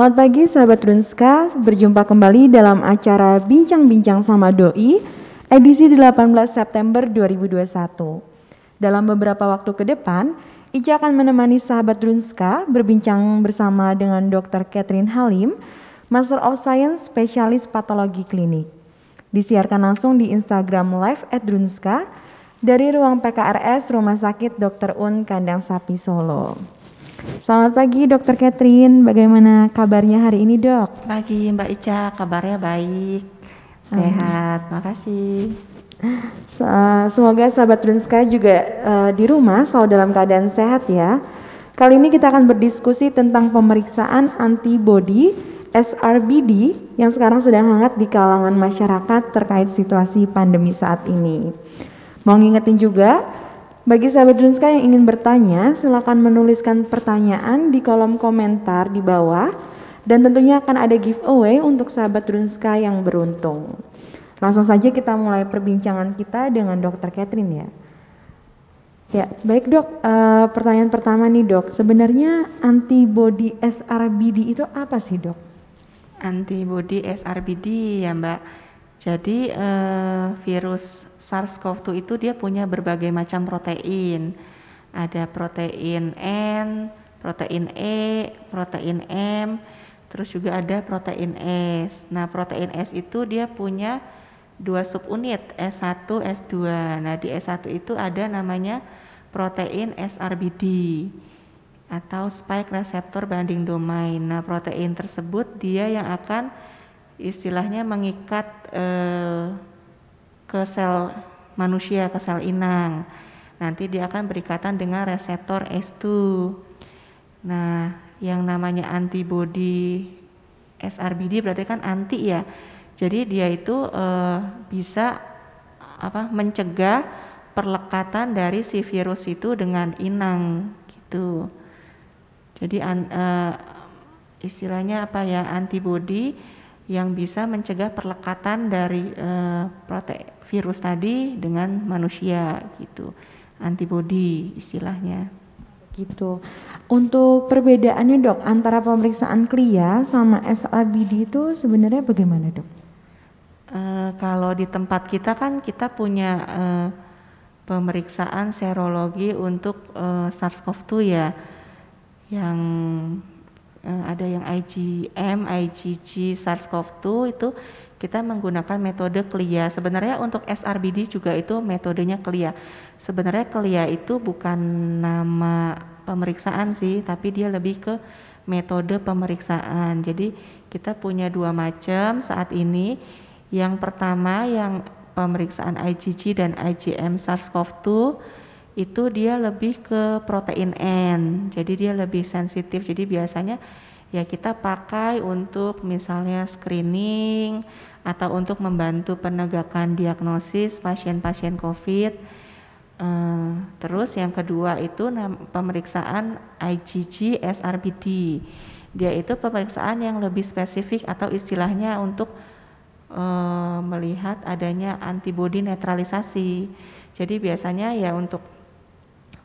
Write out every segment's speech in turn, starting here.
Selamat pagi sahabat Runska, berjumpa kembali dalam acara Bincang-Bincang sama Doi, edisi 18 September 2021. Dalam beberapa waktu ke depan, Ica akan menemani sahabat Runska berbincang bersama dengan Dr. Catherine Halim, Master of Science Spesialis Patologi Klinik. Disiarkan langsung di Instagram Live at Drunska dari ruang PKRS Rumah Sakit Dr. Un Kandang Sapi Solo. Selamat pagi Dokter Catherine, bagaimana kabarnya hari ini dok? Pagi Mbak Ica, kabarnya baik, sehat, hmm. makasih. Semoga sahabat Drunska juga uh, di rumah selalu dalam keadaan sehat ya. Kali ini kita akan berdiskusi tentang pemeriksaan antibody SRBD yang sekarang sedang hangat di kalangan masyarakat terkait situasi pandemi saat ini. Mau ngingetin juga bagi sahabat Drunska yang ingin bertanya, silakan menuliskan pertanyaan di kolom komentar di bawah dan tentunya akan ada giveaway untuk sahabat Drunska yang beruntung. Langsung saja kita mulai perbincangan kita dengan Dokter Catherine ya. Ya, baik dok. Uh, pertanyaan pertama nih dok, sebenarnya antibody SRBD itu apa sih dok? Antibody SRBD ya mbak. Jadi uh, virus SARS-CoV-2 itu dia punya berbagai macam protein. Ada protein N, protein E, protein M, terus juga ada protein S. Nah, protein S itu dia punya dua subunit, S1, S2. Nah, di S1 itu ada namanya protein SRBD atau spike receptor binding domain. Nah, protein tersebut dia yang akan istilahnya mengikat eh, ke sel manusia, ke sel inang. Nanti dia akan berikatan dengan reseptor S2. Nah, yang namanya antibody SRBD berarti kan anti ya. Jadi dia itu eh, bisa apa mencegah perlekatan dari si virus itu dengan inang gitu. Jadi an, eh, istilahnya apa ya antibody yang bisa mencegah perlekatan dari uh, prote virus tadi dengan manusia gitu. Antibody istilahnya. Gitu. Untuk perbedaannya dok antara pemeriksaan klia sama SRBD itu sebenarnya bagaimana dok? Uh, kalau di tempat kita kan kita punya uh, pemeriksaan serologi untuk uh, SARS-CoV-2 ya yang ada yang IgM, IgG, SARS-CoV-2 itu kita menggunakan metode KLIA. Sebenarnya untuk SRBD juga itu metodenya KLIA. Sebenarnya KLIA itu bukan nama pemeriksaan sih, tapi dia lebih ke metode pemeriksaan. Jadi kita punya dua macam saat ini. Yang pertama yang pemeriksaan IgG dan IgM SARS-CoV-2 itu dia lebih ke protein N. Jadi dia lebih sensitif. Jadi biasanya ya kita pakai untuk misalnya screening atau untuk membantu penegakan diagnosis pasien-pasien COVID. Uh, terus yang kedua itu pemeriksaan IgG SRBD. Dia itu pemeriksaan yang lebih spesifik atau istilahnya untuk uh, melihat adanya antibodi netralisasi. Jadi biasanya ya untuk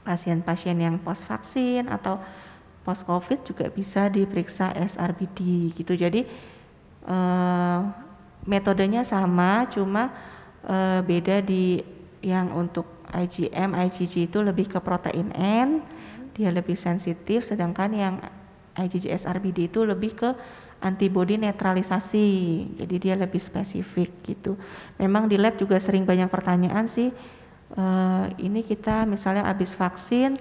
pasien-pasien yang post vaksin atau post covid juga bisa diperiksa SRBD gitu. Jadi eh, metodenya sama cuma eh, beda di yang untuk IgM IgG itu lebih ke protein N dia lebih sensitif sedangkan yang IgG SRBD itu lebih ke antibodi netralisasi. Jadi dia lebih spesifik gitu. Memang di lab juga sering banyak pertanyaan sih uh, ini kita misalnya habis vaksin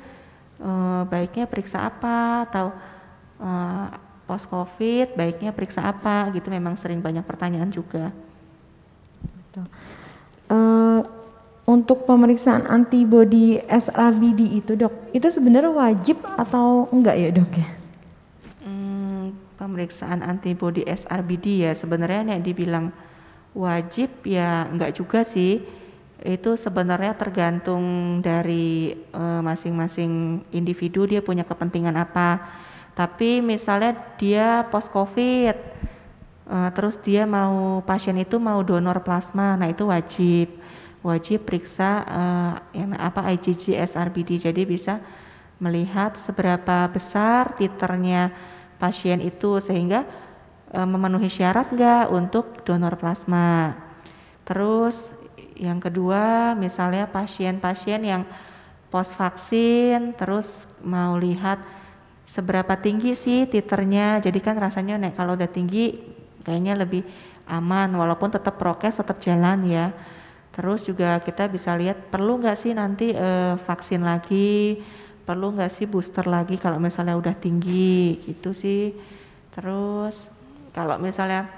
uh, baiknya periksa apa atau uh, eh, post covid baiknya periksa apa gitu memang sering banyak pertanyaan juga. Uh, untuk pemeriksaan antibody SRBD itu dok, itu sebenarnya wajib atau enggak ya dok ya? Hmm, pemeriksaan antibody SRBD ya sebenarnya yang dibilang wajib ya enggak juga sih itu sebenarnya tergantung dari eh, masing-masing uh, individu dia punya kepentingan apa. Tapi misalnya dia post covid, uh, terus dia mau pasien itu mau donor plasma, nah itu wajib wajib periksa uh, yang apa IgG SRBD. Jadi bisa melihat seberapa besar titernya pasien itu sehingga e, memenuhi syarat nggak untuk donor plasma. Terus yang kedua misalnya pasien-pasien yang post vaksin terus mau lihat seberapa tinggi sih titernya. Jadi kan rasanya nek kalau udah tinggi kayaknya lebih aman walaupun tetap prokes tetap jalan ya. Terus juga kita bisa lihat perlu nggak sih nanti uh, vaksin lagi, perlu nggak sih booster lagi kalau misalnya udah tinggi gitu sih. Terus kalau misalnya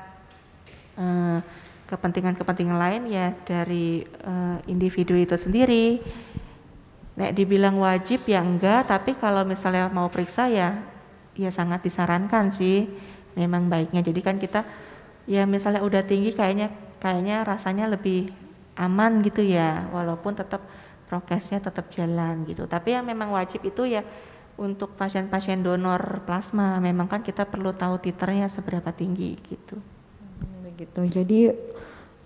uh, kepentingan-kepentingan lain ya dari uh, individu itu sendiri. Nek dibilang wajib ya enggak, tapi kalau misalnya mau periksa ya ya sangat disarankan sih. Memang baiknya. Jadi kan kita ya misalnya udah tinggi kayaknya kayaknya rasanya lebih aman gitu ya walaupun tetap prokesnya tetap jalan gitu tapi yang memang wajib itu ya untuk pasien-pasien donor plasma memang kan kita perlu tahu titernya seberapa tinggi gitu begitu jadi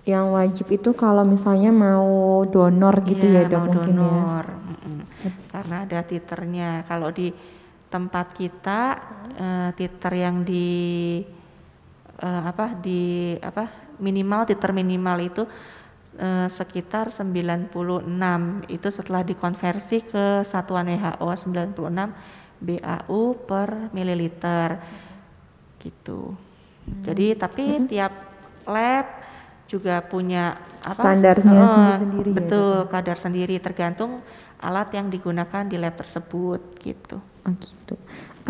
yang wajib itu kalau misalnya mau donor gitu ya, ya dok mau mungkin ya? donor ya. karena ada titernya kalau di tempat kita uh, titer yang di uh, apa di apa minimal titer minimal itu eh, sekitar 96 itu setelah dikonversi ke satuan WHO 96 BAU per mililiter gitu. Hmm. Jadi tapi hmm. tiap lab juga punya apa standarnya uh, sendiri-sendiri. Ya, betul, ya, kadar sendiri tergantung alat yang digunakan di lab tersebut gitu. Oh gitu.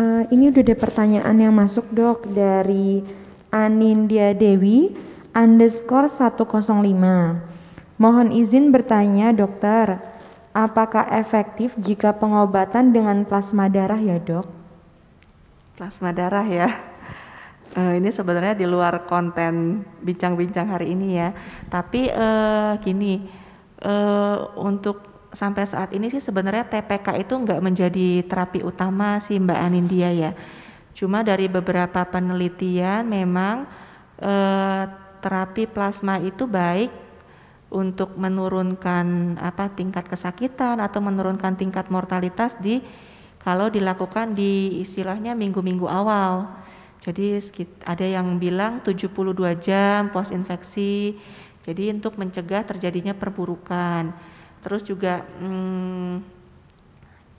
Uh, ini udah ada pertanyaan yang masuk dok dari Anindya Dewi underscore 105. Mohon izin bertanya dokter, apakah efektif jika pengobatan dengan plasma darah ya dok? Plasma darah ya, uh, ini sebenarnya di luar konten bincang-bincang hari ini ya. Tapi uh, gini, uh, untuk sampai saat ini sih sebenarnya TPK itu nggak menjadi terapi utama sih Mbak Anindya ya. Cuma dari beberapa penelitian memang uh, terapi plasma itu baik untuk menurunkan apa tingkat kesakitan atau menurunkan tingkat mortalitas di kalau dilakukan di istilahnya minggu-minggu awal. Jadi ada yang bilang 72 jam post infeksi. Jadi untuk mencegah terjadinya perburukan. Terus juga hmm,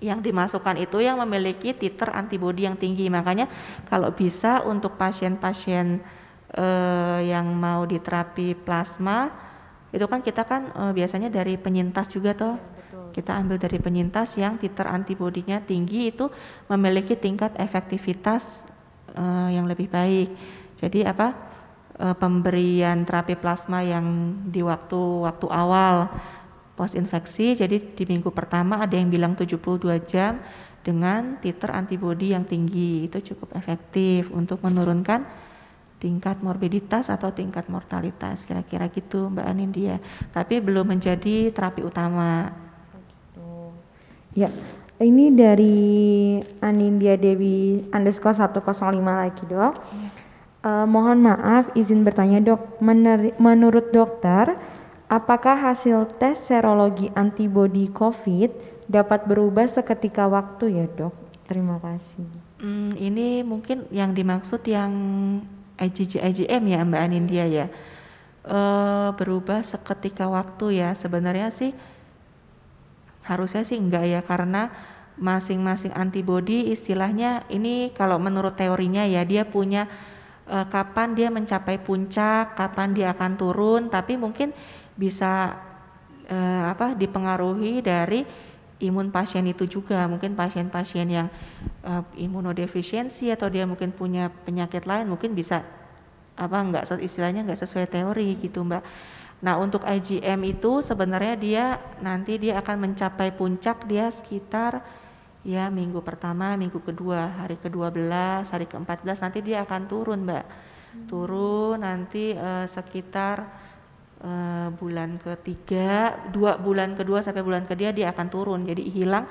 yang dimasukkan itu yang memiliki titer antibodi yang tinggi. Makanya kalau bisa untuk pasien-pasien eh, yang mau diterapi plasma itu kan kita kan uh, biasanya dari penyintas juga toh kita ambil dari penyintas yang titer antibodinya tinggi itu memiliki tingkat efektivitas uh, yang lebih baik. Jadi apa? Uh, pemberian terapi plasma yang di waktu-waktu awal post infeksi jadi di minggu pertama ada yang bilang 72 jam dengan titer antibodi yang tinggi. Itu cukup efektif untuk menurunkan tingkat morbiditas atau tingkat mortalitas. Kira-kira gitu Mbak Anindya. Tapi belum menjadi terapi utama. Ya ini dari Anindya Dewi underscore 105 lagi dok. Ya. uh, mohon maaf izin bertanya dok. Menurut dokter apakah hasil tes serologi antibodi COVID dapat berubah seketika waktu ya dok? Terima kasih. Hmm, ini mungkin yang dimaksud yang IgG IgM ya Mbak Anindya ya. E, berubah seketika waktu ya. Sebenarnya sih harusnya sih enggak ya karena masing-masing antibody istilahnya ini kalau menurut teorinya ya dia punya e, kapan dia mencapai puncak kapan dia akan turun tapi mungkin bisa e, apa dipengaruhi dari imun pasien itu juga. Mungkin pasien-pasien yang uh, imunodefisiensi atau dia mungkin punya penyakit lain mungkin bisa apa enggak istilahnya enggak sesuai teori gitu mbak. Nah untuk IgM itu sebenarnya dia nanti dia akan mencapai puncak dia sekitar ya minggu pertama minggu kedua hari ke-12 hari ke-14 nanti dia akan turun mbak turun nanti uh, sekitar uh, bulan ketiga, dua bulan kedua sampai bulan ketiga dia akan turun, jadi hilang.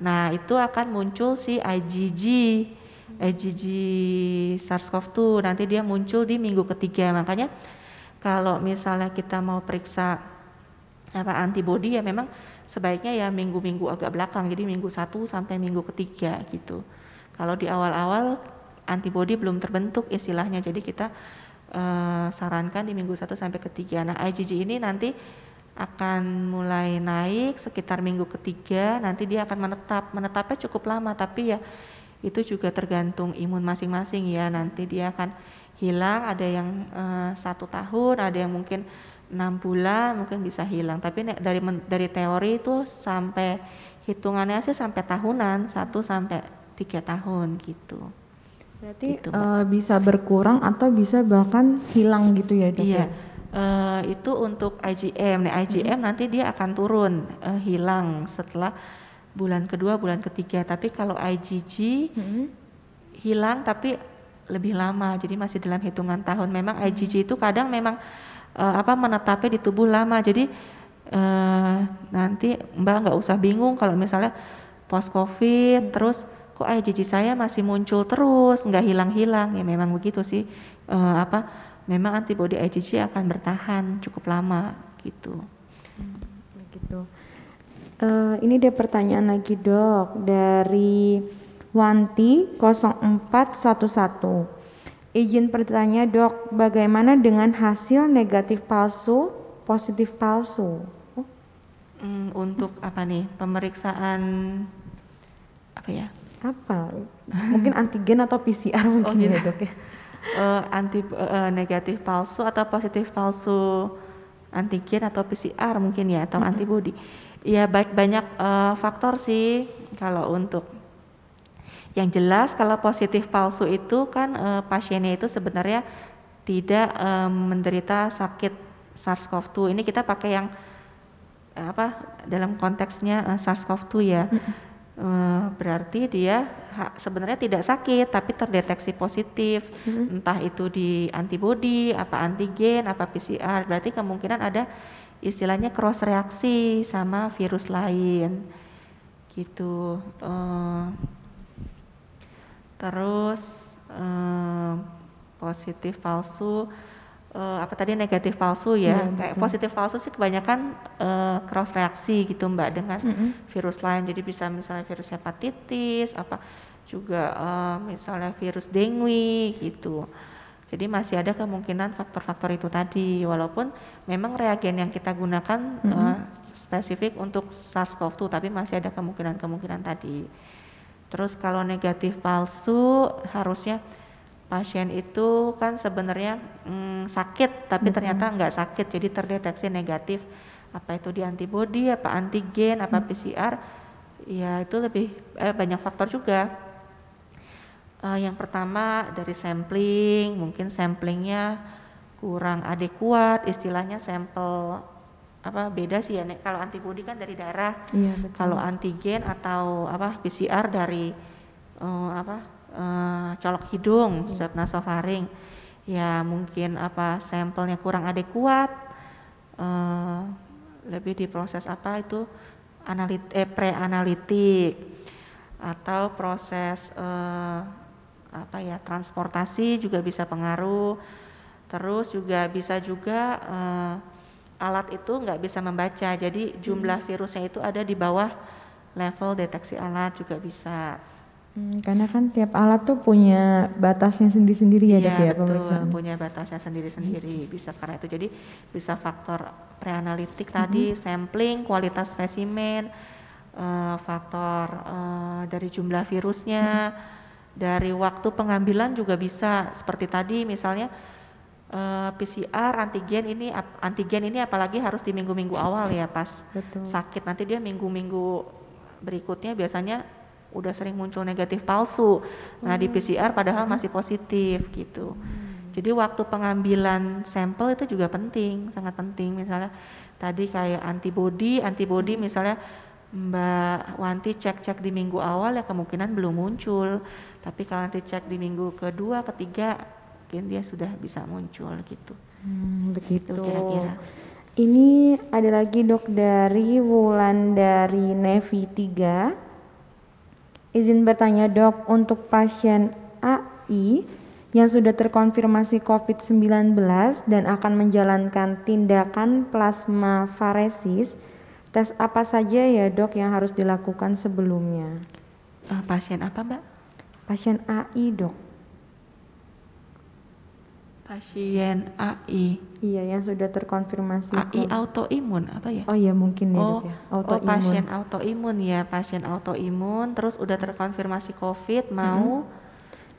Nah itu akan muncul si IgG, IgG SARS-CoV-2. Nanti dia muncul di minggu ketiga. Makanya kalau misalnya kita mau periksa apa antibody ya memang sebaiknya ya minggu-minggu agak belakang, jadi minggu satu sampai minggu ketiga gitu. Kalau di awal-awal antibody belum terbentuk istilahnya. Jadi kita uh, sarankan di minggu 1 sampai ketiga. Nah, IgG ini nanti akan mulai naik sekitar minggu ketiga, nanti dia akan menetap. Menetapnya cukup lama, tapi ya itu juga tergantung imun masing-masing ya. Nanti dia akan hilang, ada yang uh, satu tahun, ada yang mungkin enam bulan mungkin bisa hilang. Tapi dari dari teori itu sampai hitungannya sih sampai tahunan, satu sampai tiga tahun gitu. Berarti gitu, uh, bisa berkurang atau bisa bahkan hilang gitu ya dok? Iya. Ya? Uh, itu untuk IgM. Nah, IgM hmm. nanti dia akan turun, uh, hilang setelah bulan kedua, bulan ketiga. Tapi kalau IgG hmm. hilang tapi lebih lama, jadi masih dalam hitungan tahun. Memang hmm. IgG itu kadang memang uh, apa menetapnya di tubuh lama. Jadi uh, nanti Mbak nggak usah bingung kalau misalnya post COVID, terus kok IgG saya masih muncul terus, nggak hilang-hilang. Ya memang begitu sih. Uh, apa memang antibodi IgG akan bertahan cukup lama gitu. Hmm, begitu. Uh, ini ada pertanyaan lagi dok dari Wanti 0411. Izin bertanya dok, bagaimana dengan hasil negatif palsu, positif palsu? Oh. Hmm, untuk apa nih? Pemeriksaan apa ya? Apa? Mungkin antigen atau PCR mungkin oh, gitu. ya dok ya? uh, anti uh, negatif palsu atau positif palsu antigen atau PCR mungkin ya atau mm -hmm. antibody. Ya baik banyak uh, faktor sih kalau untuk yang jelas kalau positif palsu itu kan uh, pasiennya itu sebenarnya tidak uh, menderita sakit SARS-CoV-2. Ini kita pakai yang apa dalam konteksnya uh, SARS-CoV-2 ya. Mm -hmm. uh, berarti dia sebenarnya tidak sakit tapi terdeteksi positif hmm. entah itu di antibody apa antigen apa PCR berarti kemungkinan ada istilahnya cross reaksi sama virus lain gitu uh, terus uh, positif palsu uh, apa tadi negatif palsu ya, ya kayak positif palsu sih kebanyakan uh, cross reaksi gitu mbak dengan mm -hmm. virus lain. Jadi bisa misalnya virus hepatitis apa juga uh, misalnya virus dengue gitu. Jadi masih ada kemungkinan faktor-faktor itu tadi. Walaupun memang reagen yang kita gunakan mm -hmm. uh, spesifik untuk SARS-CoV-2 tapi masih ada kemungkinan-kemungkinan tadi terus kalau negatif palsu harusnya pasien itu kan sebenarnya mm, sakit tapi mm -hmm. ternyata nggak sakit jadi terdeteksi negatif apa itu di antibody apa antigen apa mm -hmm. PCR ya itu lebih eh, banyak faktor juga uh, yang pertama dari sampling mungkin samplingnya kurang adekuat istilahnya sampel apa beda sih ya nek. Kalau antibody kan dari darah. Iya, kalau antigen atau apa PCR dari uh, apa uh, colok hidung, swab nasofaring, ya mungkin apa sampelnya kurang adekuat, uh, lebih diproses apa itu analit eh, preanalitik. Atau proses uh, apa ya transportasi juga bisa pengaruh, terus juga bisa juga uh, alat itu nggak bisa membaca, jadi jumlah hmm. virusnya itu ada di bawah level deteksi alat juga bisa. Hmm, karena kan tiap alat tuh punya batasnya sendiri-sendiri ya, ya dok ya punya batasnya sendiri-sendiri. Bisa karena itu jadi bisa faktor preanalitik hmm. tadi, sampling, kualitas spesimen, uh, faktor uh, dari jumlah virusnya, hmm. dari waktu pengambilan juga bisa seperti tadi misalnya uh, eh, PCR antigen ini antigen ini apalagi harus di minggu-minggu awal ya pas Betul. sakit nanti dia minggu-minggu berikutnya biasanya udah sering muncul negatif palsu. Nah, hmm. di PCR padahal masih positif gitu. Hmm. Jadi waktu pengambilan sampel itu juga penting, sangat penting. Misalnya tadi kayak antibody, antibody misalnya Mbak Wanti cek-cek di minggu awal ya kemungkinan belum muncul. Tapi kalau nanti cek di minggu kedua, ketiga, mungkin dia sudah bisa muncul gitu. Hmm, begitu. Kira-kira. Ini ada lagi dok dari Wulan dari Nevi 3 Izin bertanya dok, untuk pasien AI yang sudah terkonfirmasi COVID-19 dan akan menjalankan tindakan plasmafaresis, tes apa saja ya dok yang harus dilakukan sebelumnya? Uh, pasien apa mbak? Pasien AI dok. Pasien AI. Iya, yang sudah terkonfirmasi. AI autoimun apa ya? Oh iya mungkin ya Oh, ya. oh pasien autoimun ya, pasien autoimun terus udah terkonfirmasi COVID mau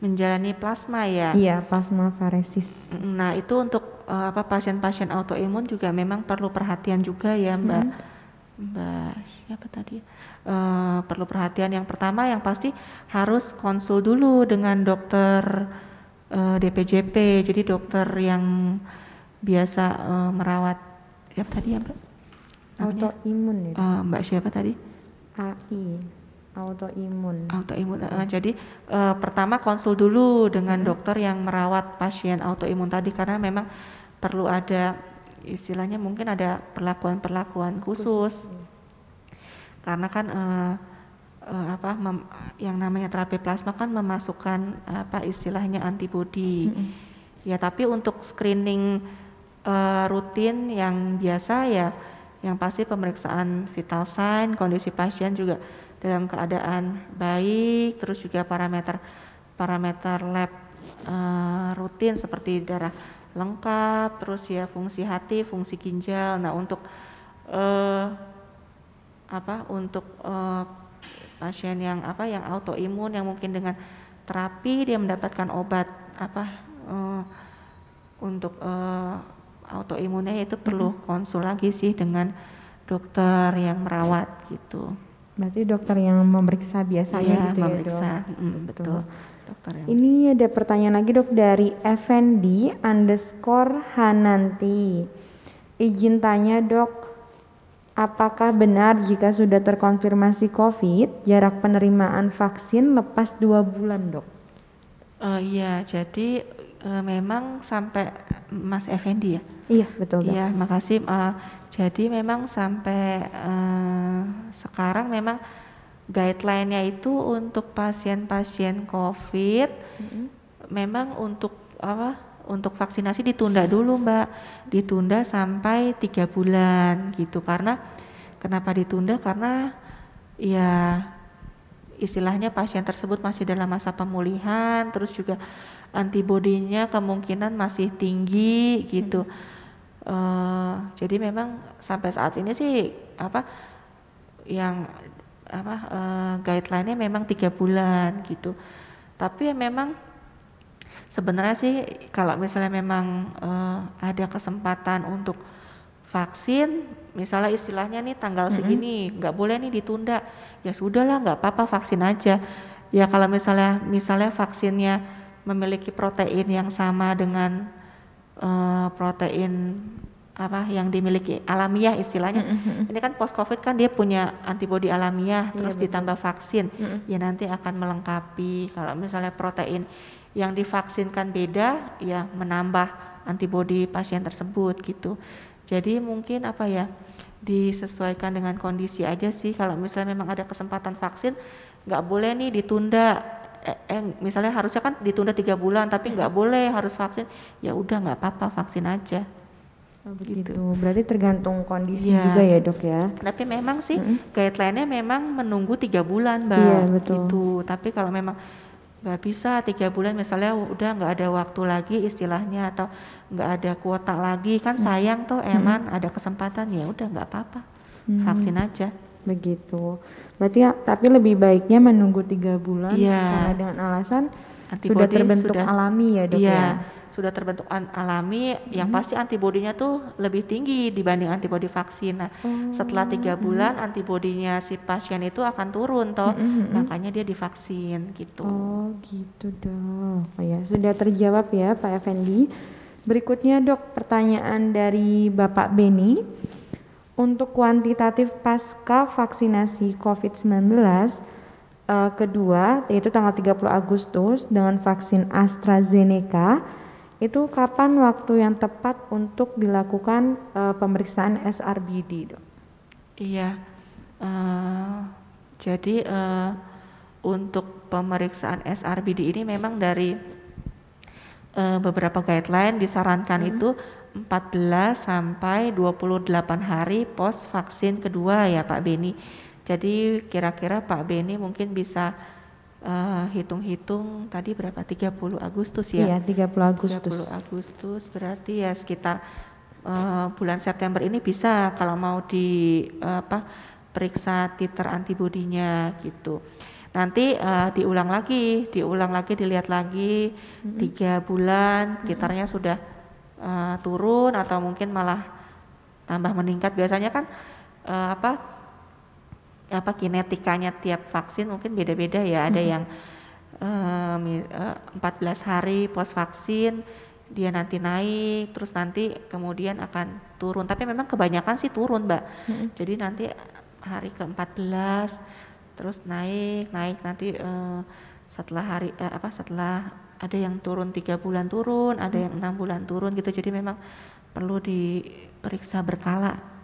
menjalani plasma ya. Iya, plasmafaresis. Mm, Nah, itu untuk eh, apa pasien-pasien autoimun juga memang perlu perhatian juga ya, Mbak. Mbak siapa tadi? Eh, perlu perhatian yang pertama yang pasti harus konsul dulu dengan dokter eh, DPJP. Jadi dokter yang biasa eh, merawat siapa tadi ya, Mbak? Autoimun ya. Eh, Mbak siapa tadi? AI. Autoimun. autoimun eh, jadi eh, pertama konsul dulu dengan dokter yang merawat pasien autoimun tadi karena memang perlu ada istilahnya mungkin ada perlakuan-perlakuan khusus karena kan eh, eh, apa mem- yang namanya terapi plasma kan memasukkan apa istilahnya antibodi. Ya tapi untuk screening eh, rutin yang biasa ya yang pasti pemeriksaan vital sign kondisi pasien juga dalam keadaan baik terus juga parameter parameter lab eh, rutin seperti darah lengkap terus ya fungsi hati fungsi ginjal. Nah untuk eh, apa untuk eh, pasien yang apa yang autoimun yang mungkin dengan terapi dia mendapatkan obat apa eh, untuk eh, autoimunnya itu perlu konsul lagi sih dengan dokter yang merawat gitu. Berarti dokter yang memeriksa biasanya Iya, gitu ya memeriksa. dok. Mm, betul. Dokter yang Ini ada pertanyaan lagi dok dari Effendi underscore Hananti. Izin tanya dok, apakah benar jika sudah terkonfirmasi COVID, jarak penerimaan vaksin lepas dua bulan dok? Eh, iya, jadi eh, memang sampai Mas Effendi ya. Iya betul dok. Iya, makasih. Eh, jadi memang sampai eh, sekarang memang guideline-nya itu untuk pasien-pasien COVID memang untuk apa? Untuk vaksinasi ditunda dulu, Mbak. Ditunda sampai tiga bulan gitu. Karena kenapa ditunda? Karena ya istilahnya pasien tersebut masih dalam masa pemulihan, terus juga antibodinya kemungkinan masih tinggi gitu. Eh, jadi memang sampai saat ini sih apa yang apa eh, guideline-nya memang tiga bulan gitu. Tapi ya memang sebenarnya sih kalau misalnya memang eh, ada kesempatan untuk vaksin, misalnya istilahnya nih tanggal segini nggak boleh nih ditunda, ya sudahlah nggak apa-apa vaksin aja. Ya kalau misalnya misalnya vaksinnya memiliki protein yang sama dengan eh, protein apa yang dimiliki alamiah istilahnya. Ini kan post covid kan dia punya antibodi alamiah terus ditambah vaksin. Ya nanti akan melengkapi kalau misalnya protein yang divaksinkan beda ya menambah antibodi pasien tersebut gitu. Jadi mungkin apa ya disesuaikan dengan kondisi aja sih kalau misalnya memang ada kesempatan vaksin nggak boleh nih ditunda eh, eh, misalnya harusnya kan ditunda tiga bulan tapi nggak boleh harus vaksin ya udah nggak apa-apa vaksin aja Oh, begitu. Berarti tergantung kondisi Iya. juga ya dok ya. tapi memang sih guideline-nya memang menunggu tiga bulan mbak Iya, betul. gitu tapi kalau memang nggak bisa tiga bulan misalnya udah nggak ada waktu lagi istilahnya atau nggak ada kuota lagi. Kan sayang tuh eman ada kesempatan ya udah nggak apa-apa. Vaksin aja. Begitu. Berarti ya, tapi lebih baiknya menunggu tiga bulan Iya. karena dengan alasan Antibodi sudah terbentuk sudah- alami ya dok Iya, ya. Sudah terbentuk an- alami, yang pasti antibodinya tuh lebih tinggi dibanding antibodi vaksin. Nah, setelah tiga bulan antibodinya si pasien itu akan turun toh, makanya dia divaksin gitu. Oh gitu dok. Oh ya sudah terjawab ya Pak Effendi. Berikutnya dok pertanyaan dari Bapak Beni. Untuk kuantitatif pasca vaksinasi COVID-19 eh, kedua yaitu tanggal 30 Agustus dengan vaksin AstraZeneca itu kapan waktu yang tepat untuk dilakukan eh, pemeriksaan SRBD dok? Iya, eh, jadi eh, untuk pemeriksaan SRBD ini memang dari eh, beberapa guideline disarankan itu 14 sampai 28 hari pos vaksin kedua ya Pak Beni. Jadi kira-kira Pak Beni mungkin bisa eh, hitung-hitung tadi berapa 30 Agustus ya Iya, 30 Agustus. 30 Agustus berarti ya sekitar uh, bulan September ini bisa kalau mau di uh, apa periksa titer antibodinya gitu. Nanti uh, diulang lagi, diulang lagi, dilihat lagi tiga bulan titernya sudah uh, turun atau mungkin malah tambah meningkat. Biasanya kan uh, apa apa kinetikanya tiap vaksin mungkin beda-beda ya. Ada yang uh, mi- uh, 14 hari pos vaksin dia nanti naik terus nanti kemudian akan turun. Tapi memang kebanyakan sih turun mbak. Jadi nanti hari ke-14 terus naik naik nanti eh, setelah hari eh, apa setelah ada yang turun tiga bulan turun ada yang enam bulan turun gitu. Jadi memang perlu diperiksa berkala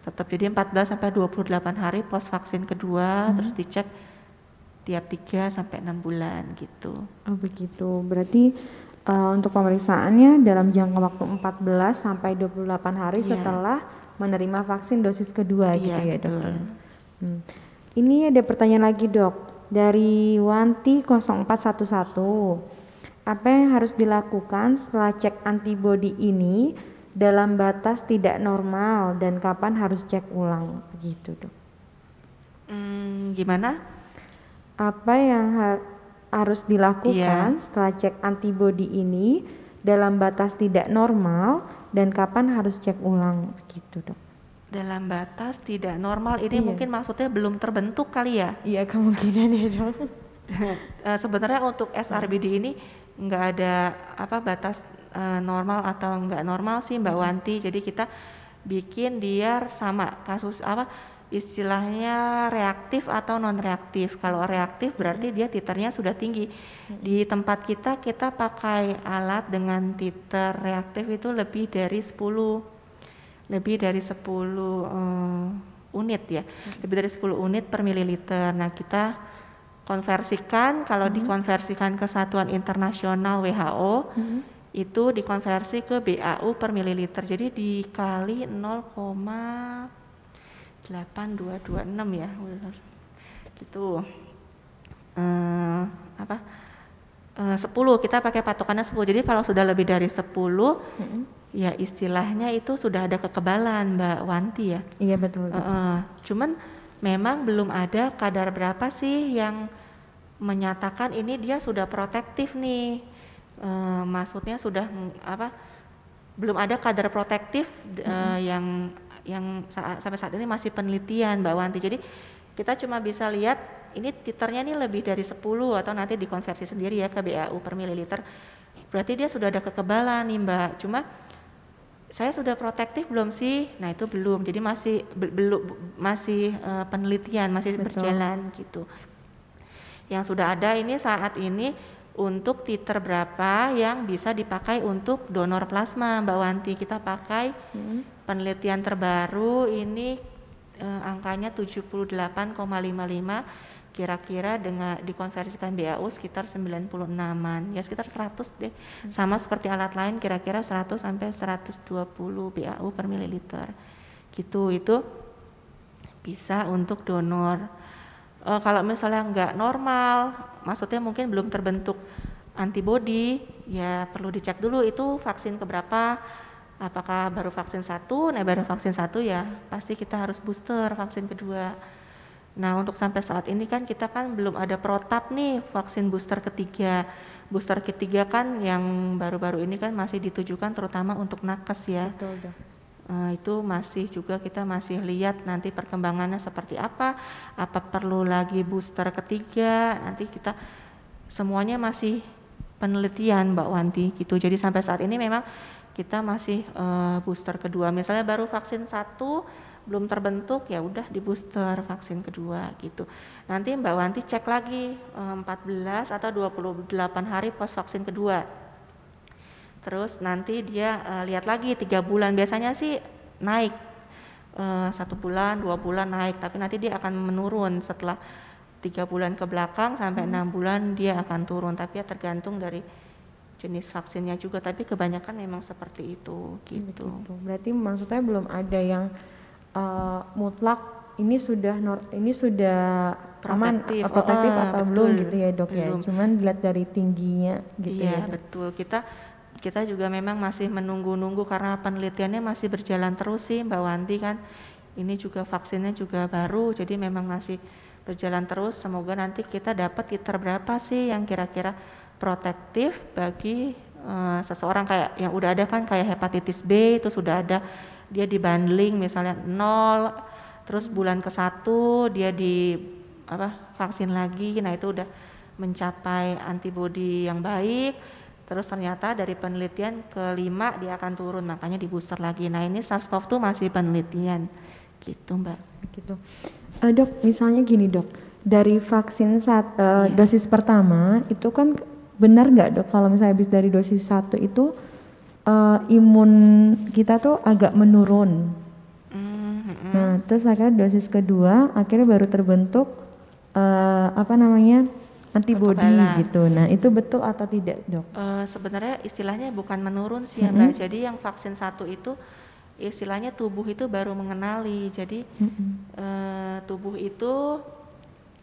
tetap jadi 14 sampai 28 hari pos vaksin kedua terus dicek tiap 3 sampai enam bulan gitu Oh begitu. Berarti eh, untuk pemeriksaannya dalam jangka waktu 14 sampai 28 hari Iya. setelah menerima vaksin dosis kedua gitu Iya, ya betul. dokter. Hmm. Ini ada pertanyaan lagi dok dari Wanti 0411. Apa yang harus dilakukan setelah cek antibodi ini dalam batas tidak normal dan kapan harus cek ulang begitu dok? Hmm, gimana Apa yang har- harus dilakukan Iya. setelah cek antibodi ini dalam batas tidak normal dan kapan harus cek ulang begitu dok? dalam batas tidak normal ini Iya. mungkin maksudnya belum terbentuk kali ya Iya kemungkinan ya dok. Eh, sebenarnya untuk SRBD ini nggak ada apa batas eh, normal atau nggak normal sih Mbak Wanti. Jadi kita bikin dia sama kasus apa istilahnya reaktif atau non reaktif kalau reaktif berarti dia titernya sudah tinggi. Di tempat kita kita pakai alat dengan titer reaktif itu lebih dari 10 lebih dari 10 eh, unit ya. Lebih dari 10 unit per mililiter. Nah kita konversikan. Kalau dikonversikan ke satuan internasional WHO itu dikonversi ke BAU per mililiter. Jadi dikali 0,8226 ya gitu eh apa? Eh, 10 kita pakai patokannya 10 jadi kalau sudah lebih dari 10 ya istilahnya itu sudah ada kekebalan Mbak Wanti ya. Iya betul. Heeh. cuman memang belum ada kadar berapa sih yang menyatakan ini dia sudah protektif nih Eh, maksudnya sudah apa belum ada kadar protektif eh, yang yang saat, sampai saat ini masih penelitian Mbak Wanti jadi kita cuma bisa lihat ini titernya ini lebih dari 10 atau nanti dikonversi sendiri ya ke BAU per mililiter berarti dia sudah ada kekebalan nih Mbak cuma saya sudah protektif belum sih? Nah itu belum, jadi masih be- belum masih eh, penelitian masih Betul. berjalan gitu. Yang sudah ada ini saat ini untuk titer berapa yang bisa dipakai untuk donor plasma, Mbak Wanti? Kita pakai Mm. penelitian terbaru ini eh, angkanya 78,55 kira-kira dengan dikonversikan BAU sekitar 96-an ya sekitar 100 deh. Sama seperti alat lain kira-kira 100 sampai 120 BAU per mililiter. Gitu itu bisa untuk donor Eh, kalau misalnya nggak normal maksudnya mungkin belum terbentuk antibody ya perlu dicek dulu itu vaksin keberapa apakah baru vaksin satu? Nah baru vaksin satu ya pasti kita harus booster vaksin kedua. Nah untuk sampai saat ini kan kita kan belum ada protap nih vaksin booster ketiga. Booster ketiga kan yang baru-baru ini kan masih ditujukan terutama untuk nakes ya. Betul. Eh, itu masih juga kita masih lihat nanti perkembangannya seperti apa, apa perlu lagi booster ketiga, nanti kita semuanya masih penelitian Mbak Wanti gitu. Jadi sampai saat ini memang kita masih eh, booster kedua. Misalnya baru vaksin satu belum terbentuk ya udah di booster vaksin kedua gitu. Nanti Mbak Wanti cek lagi eh, 14 atau 28 hari pos vaksin kedua. Terus nanti dia eh, lihat lagi tiga bulan biasanya sih naik Eh, satu bulan dua bulan naik tapi nanti dia akan menurun setelah tiga bulan ke belakang sampai enam bulan dia akan turun tapi ya tergantung dari jenis vaksinnya juga tapi kebanyakan memang seperti itu gitu. Begitu. Berarti maksudnya belum ada yang eh, mutlak ini sudah nor- ini sudah aman protektif, uh, protektif uh, atau betul, belum gitu ya dok ya. belum. Cuman dilihat dari tingginya gitu iya ya. Dok. betul kita kita juga memang masih menunggu-nunggu karena penelitiannya masih berjalan terus sih Mbak Wanti kan. Ini juga vaksinnya juga baru jadi memang masih berjalan terus. Semoga nanti kita dapat titer berapa sih yang kira-kira protektif bagi uh, seseorang kayak yang udah ada kan kayak hepatitis B itu sudah ada dia dibanding misalnya nol terus bulan ke satu dia di apa vaksin lagi. Nah itu udah mencapai antibodi yang baik terus ternyata dari penelitian kelima dia akan turun makanya di booster lagi nah ini SARS-CoV-2 masih penelitian gitu mbak gitu. Uh, dok, misalnya gini dok, dari vaksin saat uh, Iya. dosis pertama itu kan benar nggak dok kalau misalnya habis dari dosis satu itu uh, imun kita tuh agak menurun. Hmm, mm-mm. Nah, terus akhirnya dosis kedua akhirnya baru terbentuk uh, apa namanya antibody Kekebalan. gitu. Nah, itu betul atau tidak dok? Eh, sebenarnya istilahnya bukan menurun sih ya mbak jadi yang vaksin satu itu istilahnya tubuh itu baru mengenali jadi Mm-mm. eh, tubuh itu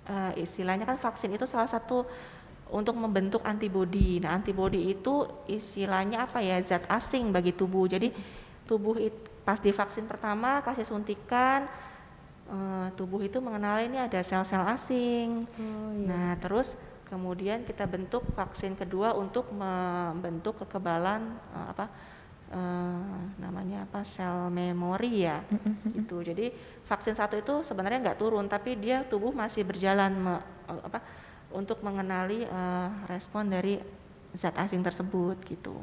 eh, istilahnya kan vaksin itu salah satu untuk membentuk antibodi. Nah, antibodi itu istilahnya apa ya? Zat asing bagi tubuh. Jadi tubuh it, pas divaksin pertama kasih suntikan eh, tubuh itu mengenali ini ada sel-sel asing. Oh, Nah, terus kemudian kita bentuk vaksin kedua untuk membentuk kekebalan eh, apa eh, namanya apa sel memori ya gitu. Jadi vaksin satu itu sebenarnya nggak turun, tapi dia tubuh masih berjalan me- apa untuk mengenali eh, respon dari zat asing tersebut gitu.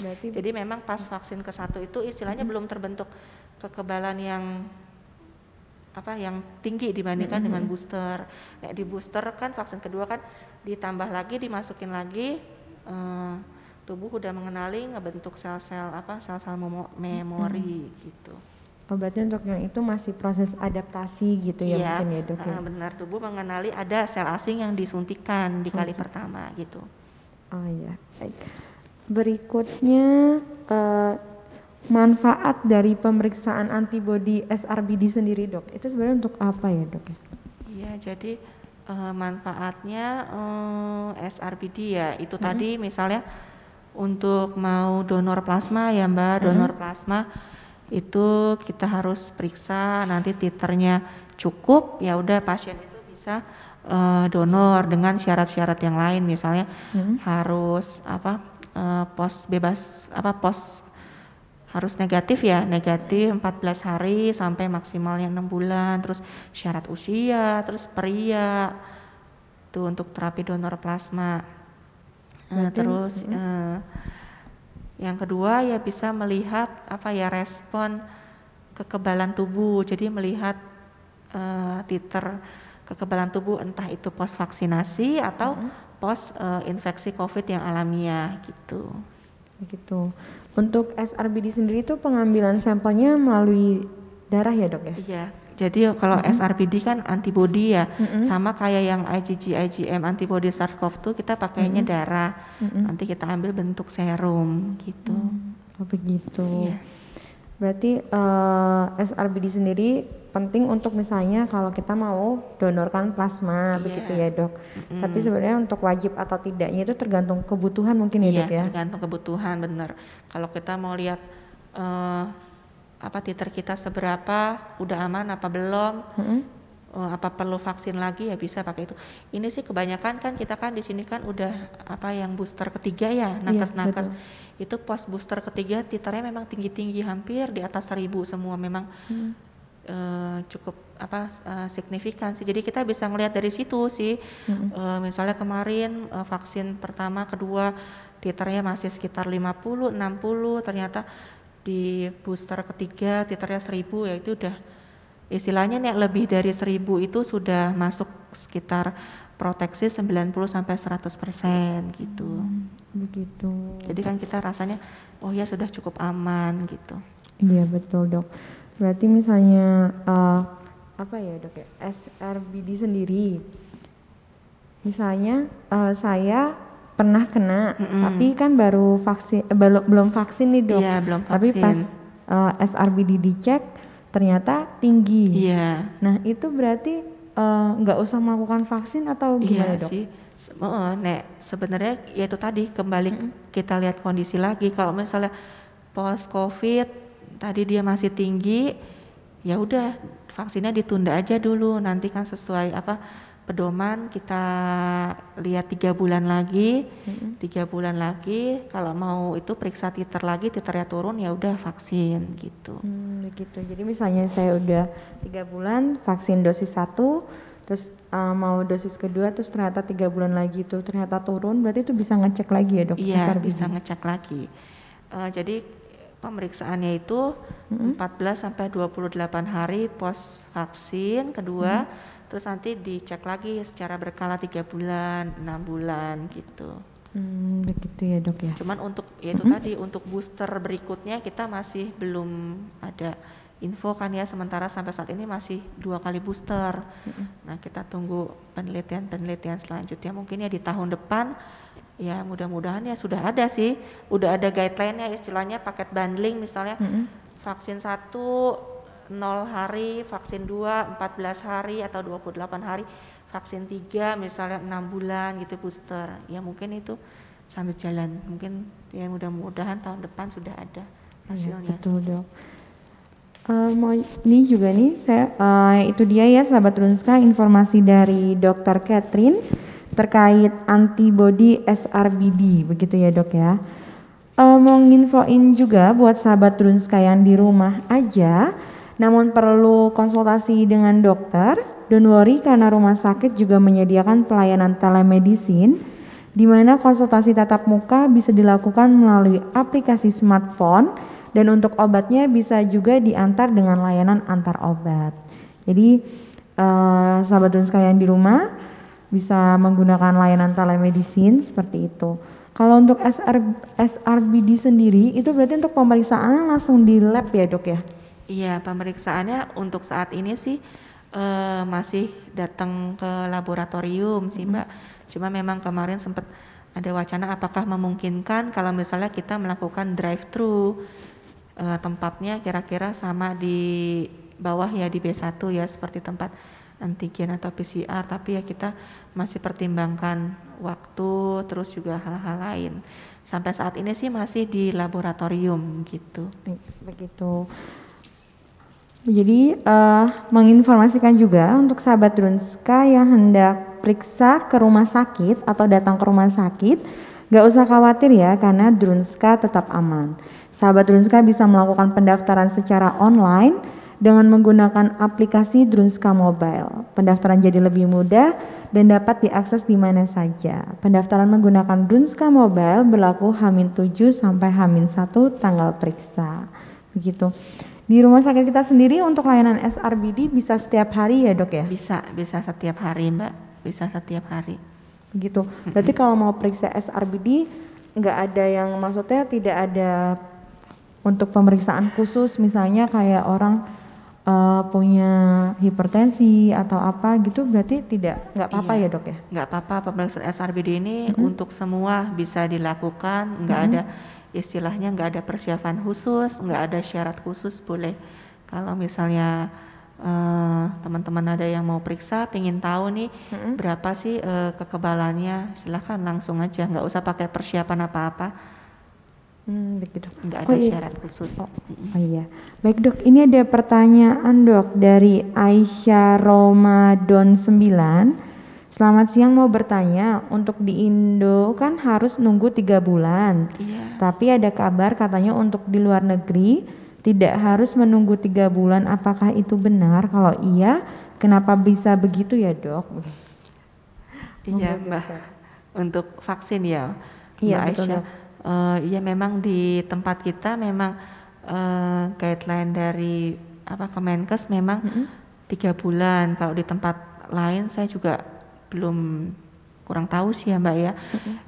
Berarti Jadi memang pas vaksin ke satu itu istilahnya belum terbentuk kekebalan yang apa yang tinggi dibandingkan dengan booster. Nah, di booster kan vaksin kedua kan ditambah lagi dimasukin lagi eh, tubuh udah mengenali ngebentuk sel-sel apa sel-sel memo- memori gitu. oh, berarti untuk yang itu masih proses adaptasi gitu ya Iya, mungkin ya dok ya. eh, benar tubuh mengenali ada sel asing yang disuntikan di kali pertama gitu. Oh iya, baik. Berikutnya eh, manfaat dari pemeriksaan antibodi SRBD sendiri dok, itu sebenarnya untuk apa ya dok? ya? Iya, jadi eh, manfaatnya eh, SRBD ya itu tadi misalnya untuk mau donor plasma ya Mbak, donor plasma itu kita harus periksa nanti titernya cukup ya udah pasien itu bisa eh, donor dengan syarat-syarat yang lain misalnya harus apa eh, pos bebas apa pos harus negatif ya negatif 14 hari sampai maksimalnya enam bulan terus syarat usia terus pria itu untuk terapi donor plasma. Eh, terus eh, yang kedua ya bisa melihat apa ya respon kekebalan tubuh. Jadi melihat eh, titer kekebalan tubuh entah itu pos vaksinasi atau pos eh, infeksi covid yang alamiah gitu. Begitu. Untuk SRBD sendiri itu pengambilan sampelnya melalui darah ya dok ya? Iya, jadi kalau SRBD kan antibody ya, sama kayak yang IgG, IgM antibody SARS-CoV-2 kita pakainya darah, nanti kita ambil bentuk serum gitu. Oh begitu. Iya. Berarti eh, SRBD sendiri penting untuk misalnya kalau kita mau donorkan plasma Iya. begitu ya dok. Tapi sebenarnya untuk wajib atau tidaknya itu tergantung kebutuhan mungkin ya Iya, dok ya. tergantung kebutuhan bener. Kalau kita mau lihat eh, apa titer kita seberapa, udah aman apa belum, Mm-mm. eh, apa perlu vaksin lagi ya bisa pakai itu. Ini sih kebanyakan kan kita kan di sini kan udah apa yang booster ketiga ya, nakes-nakes. itu pos booster ketiga titernya memang tinggi-tinggi hampir di atas seribu semua memang eh, cukup apa eh, signifikan sih. Jadi kita bisa ngelihat dari situ sih. Eh, misalnya kemarin eh, vaksin pertama, kedua titernya masih sekitar 50, 60, ternyata di booster ketiga titernya 1000 ya itu udah istilahnya nih lebih dari 1000 itu sudah masuk sekitar proteksi 90 sampai 100% gitu. Begitu. Jadi kan kita rasanya oh ya sudah cukup aman gitu. Iya betul dok. Berarti misalnya eh, apa ya dok ya SRBD sendiri, misalnya eh, saya pernah kena, tapi kan baru vaksin eh, belum belum vaksin nih dok. Iya, belum Tapi vaksin. pas eh, SRBD dicek ternyata tinggi. Iya. Nah itu berarti eh, nggak usah melakukan vaksin atau gimana Iya dok? sih. Eh, Nek, sebenarnya ya itu tadi kembali kita lihat kondisi lagi. Kalau misalnya post COVID tadi dia masih tinggi, ya udah vaksinnya ditunda aja dulu. Nanti kan sesuai apa pedoman kita lihat tiga bulan lagi, tiga bulan lagi. Kalau mau itu periksa titer lagi, titernya turun ya udah vaksin gitu. Hmm, begitu. Jadi misalnya saya udah tiga bulan vaksin dosis satu, terus uh, mau dosis kedua, terus ternyata tiga bulan lagi itu ternyata turun, berarti itu bisa ngecek lagi ya dok? Iya, bisa ngecek lagi. Eh, jadi pemeriksaannya itu 14 sampai 28 hari pos vaksin kedua, terus nanti dicek lagi secara berkala tiga bulan, enam bulan gitu. Hmm, begitu ya dok ya. Cuman untuk ya itu tadi untuk booster berikutnya kita masih belum ada info kan ya sementara sampai saat ini masih dua kali booster. Nah kita tunggu penelitian-penelitian selanjutnya mungkin ya di tahun depan ya mudah-mudahan ya sudah ada sih udah ada guideline-nya istilahnya paket bundling misalnya Mm-mm. vaksin satu 0 hari, vaksin 2 14 hari atau 28 hari, vaksin 3 misalnya 6 bulan gitu booster. Ya mungkin itu sambil jalan. Mungkin ya mudah-mudahan tahun depan sudah ada Iya, hasilnya. betul dok. Mau ini juga nih saya eh, itu dia ya sahabat Runska informasi dari Dokter Catherine terkait antibody SRBD begitu ya dok ya. Eh, mau nginfoin juga buat sahabat Runska yang di rumah aja, namun perlu konsultasi dengan dokter. Don't worry karena rumah sakit juga menyediakan pelayanan telemedicine di mana konsultasi tatap muka bisa dilakukan melalui aplikasi smartphone dan untuk obatnya bisa juga diantar dengan layanan antar obat. Jadi eh, sahabat dan sekalian di rumah bisa menggunakan layanan telemedicine seperti itu. Kalau untuk SR, SRBD sendiri itu berarti untuk pemeriksaannya langsung di lab ya dok ya? Iya, pemeriksaannya untuk saat ini sih eh, masih datang ke laboratorium sih Mbak. Cuma memang kemarin sempat ada wacana apakah memungkinkan kalau misalnya kita melakukan drive thru tempatnya kira-kira sama di bawah ya di B1 ya seperti tempat antigen atau PCR tapi ya kita masih pertimbangkan waktu terus juga hal-hal lain. Sampai saat ini sih masih di laboratorium gitu. Begitu. Jadi eh, menginformasikan juga untuk sahabat Drunska yang hendak periksa ke rumah sakit atau datang ke rumah sakit, gak usah khawatir ya karena Drunska tetap aman. Sahabat Drunska bisa melakukan pendaftaran secara online dengan menggunakan aplikasi Drunska Mobile. Pendaftaran jadi lebih mudah dan dapat diakses di mana saja. Pendaftaran menggunakan Drunska Mobile berlaku H-7 sampai H-1 tanggal periksa. Begitu. Di rumah sakit kita sendiri untuk layanan SRBD bisa setiap hari ya dok ya? Bisa, bisa setiap hari Mbak, bisa setiap hari. Begitu. Berarti kalau mau periksa SRBD nggak ada yang maksudnya tidak ada untuk pemeriksaan khusus misalnya kayak orang eh, punya hipertensi atau apa gitu berarti tidak nggak apa-apa Iya. ya dok ya? Nggak apa-apa pemeriksaan SRBD ini untuk semua bisa dilakukan, nggak ada istilahnya nggak ada persiapan khusus, nggak ada syarat khusus boleh. Kalau misalnya eh, teman-teman ada yang mau periksa, pengen tahu nih berapa sih eh, kekebalannya, silahkan langsung aja, nggak usah pakai persiapan apa-apa, Hmm, begitu. nggak Oh ada iya. syarat khusus. Oh, oh iya. Baik dok, ini ada pertanyaan dok dari Aisyah Ramadan 9. Selamat siang mau bertanya, untuk di Indo kan harus nunggu tiga bulan. Iya. Tapi ada kabar katanya untuk di luar negeri tidak harus menunggu tiga bulan. Apakah itu benar? Kalau iya, kenapa bisa begitu ya dok? Iya Mbak, untuk vaksin ya Iya, Mbak betul, Aisyah. Dok. Eh, iya memang di tempat kita memang eh, guideline dari apa Kemenkes memang tiga bulan. Kalau di tempat lain saya juga belum kurang tahu sih ya Mbak ya.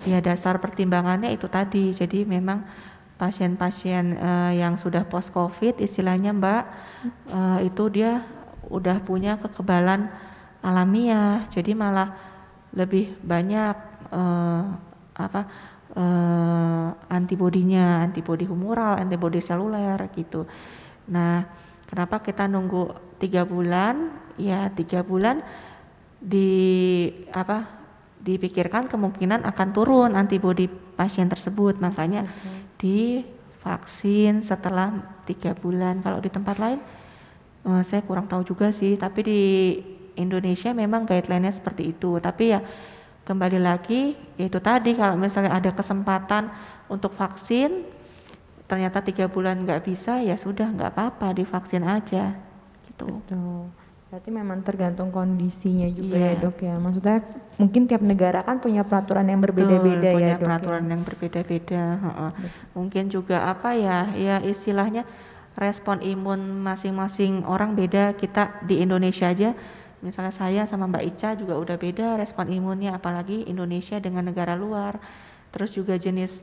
Ya dasar pertimbangannya itu tadi. Jadi memang pasien-pasien eh, yang sudah post COVID istilahnya Mbak eh, itu dia udah punya kekebalan alamiah. Jadi malah lebih banyak eh, apa eh, antibodinya, antibodi humoral, antibodi seluler gitu. Nah, kenapa kita nunggu tiga bulan? Ya tiga bulan di apa dipikirkan kemungkinan akan turun antibodi pasien tersebut makanya okay. divaksin setelah tiga bulan kalau di tempat lain uh, saya kurang tahu juga sih tapi di Indonesia memang guideline-nya seperti itu tapi ya kembali lagi yaitu tadi kalau misalnya ada kesempatan untuk vaksin ternyata tiga bulan nggak bisa ya sudah nggak apa-apa divaksin aja gitu. Betul. Berarti memang tergantung kondisinya juga yeah. ya dok ya. Maksudnya mungkin tiap negara kan punya peraturan yang berbeda-beda ya punya dok. peraturan ya? yang berbeda-beda. Mungkin juga apa ya, ya istilahnya respon imun masing-masing orang beda. Kita di Indonesia aja, misalnya saya sama Mbak Ica juga udah beda respon imunnya, apalagi Indonesia dengan negara luar. Terus juga jenis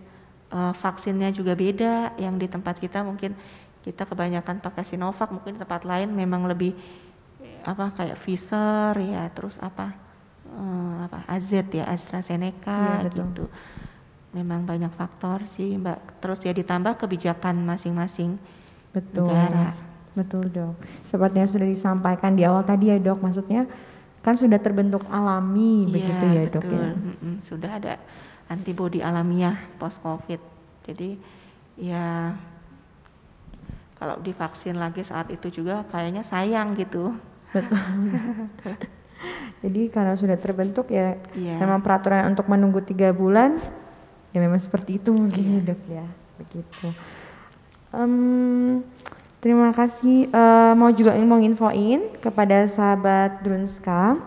uh, vaksinnya juga beda. Yang di tempat kita mungkin kita kebanyakan pakai Sinovac, mungkin di tempat lain memang lebih apa kayak Pfizer ya terus apa uh, apa AZ ya AstraZeneca ya, gitu. Memang banyak faktor sih mbak. Terus ya ditambah kebijakan masing-masing negara betul dok seperti yang sudah disampaikan di awal tadi ya dok maksudnya kan sudah terbentuk alami ya, begitu ya betul. dok ya mm -mm, sudah ada antibodi alamiah post covid jadi ya kalau divaksin lagi saat itu juga kayaknya sayang gitu Betul. Jadi karena sudah terbentuk ya yeah. memang peraturan untuk menunggu tiga bulan ya memang seperti itu mungkin yeah. dok ya begitu. Um, terima kasih uh, mau juga mau infoin kepada sahabat Drunska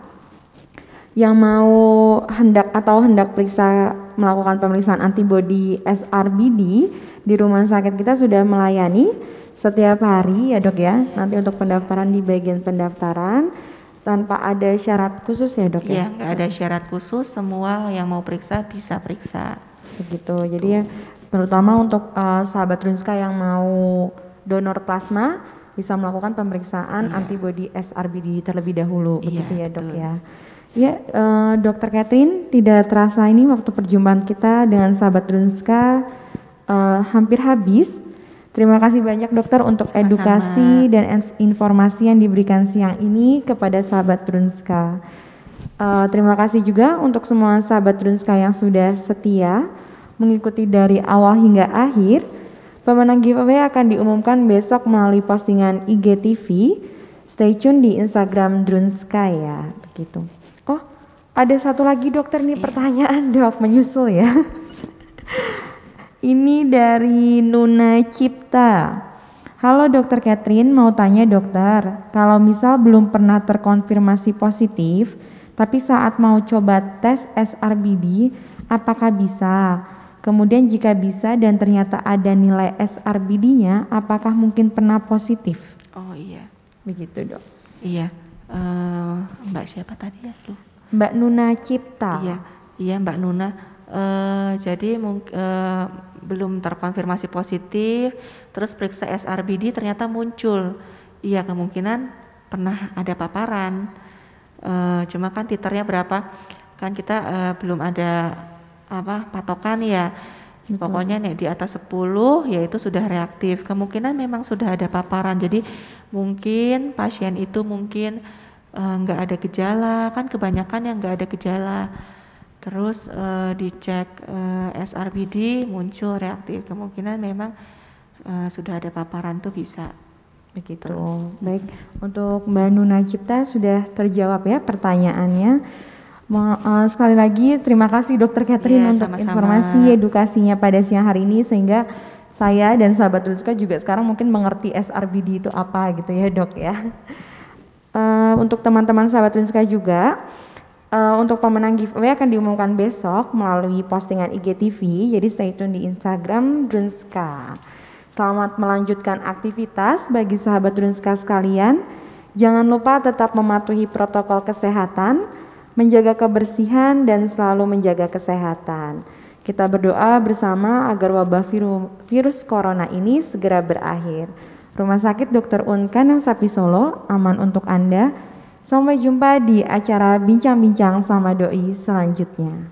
yang mau hendak atau hendak periksa melakukan pemeriksaan antibodi SRBD di rumah sakit kita sudah melayani setiap hari ya dok ya. Nanti untuk pendaftaran di bagian pendaftaran tanpa ada syarat khusus ya dok ya? Iya nggak ada syarat khusus. Semua yang mau periksa bisa periksa. Begitu. Jadi ya terutama untuk uh, sahabat Runska yang mau donor plasma bisa melakukan pemeriksaan iya. antibodi SRBD terlebih dahulu. Iya, begitu ya dok betul. ya. Ya, uh, Dokter Catherine, tidak terasa ini waktu perjumpaan kita dengan sahabat Runska uh, hampir habis. Terima kasih banyak dokter untuk edukasi Sama. dan informasi yang diberikan siang ini kepada sahabat Drunska. Uh, terima kasih juga untuk semua sahabat Drunska yang sudah setia mengikuti dari awal hingga akhir. Pemenang giveaway akan diumumkan besok melalui postingan IGTV. Stay tune di Instagram Drunska ya, begitu. Oh, ada satu lagi dokter nih pertanyaan dok menyusul ya. Ini dari Nuna Cipta. Halo dokter Catherine, mau tanya dokter, kalau misal belum pernah terkonfirmasi positif, tapi saat mau coba tes SRBD, apakah bisa? Kemudian jika bisa dan ternyata ada nilai SRBD-nya, apakah mungkin pernah positif? Oh iya. Begitu dok. Iya. Uh, Mbak siapa tadi ya? Loh. Mbak Nuna Cipta. Iya, iya Mbak Nuna. Uh, jadi uh, belum terkonfirmasi positif, terus periksa SRBD ternyata muncul. Iya kemungkinan pernah ada paparan. E, cuma kan titernya berapa? Kan kita e, belum ada apa patokan ya. Betul. Pokoknya nih di atas 10 yaitu sudah reaktif. Kemungkinan memang sudah ada paparan. Jadi mungkin pasien itu mungkin enggak ada gejala, kan kebanyakan yang enggak ada gejala terus uh, dicek uh, eh, SRBD muncul reaktif kemungkinan memang uh, sudah ada paparan tuh bisa begitu baik untuk Mbak Nuna Cipta sudah terjawab ya pertanyaannya Uh, sekali lagi terima kasih Dokter Catherine ya, untuk sama -sama. informasi edukasinya pada siang hari ini sehingga saya dan sahabat Rizka juga sekarang mungkin mengerti SRBD itu apa gitu ya dok ya. Uh, untuk teman-teman sahabat Rizka juga Uh, untuk pemenang giveaway akan diumumkan besok melalui postingan IGTV, jadi stay tune di Instagram Drunska. Selamat melanjutkan aktivitas bagi sahabat Drunska sekalian. Jangan lupa tetap mematuhi protokol kesehatan, menjaga kebersihan dan selalu menjaga kesehatan. Kita berdoa bersama agar wabah virus, corona ini segera berakhir. Rumah Sakit Dr. Unkan yang Sapi Solo aman untuk Anda Sampai jumpa di acara bincang-bincang sama doi selanjutnya.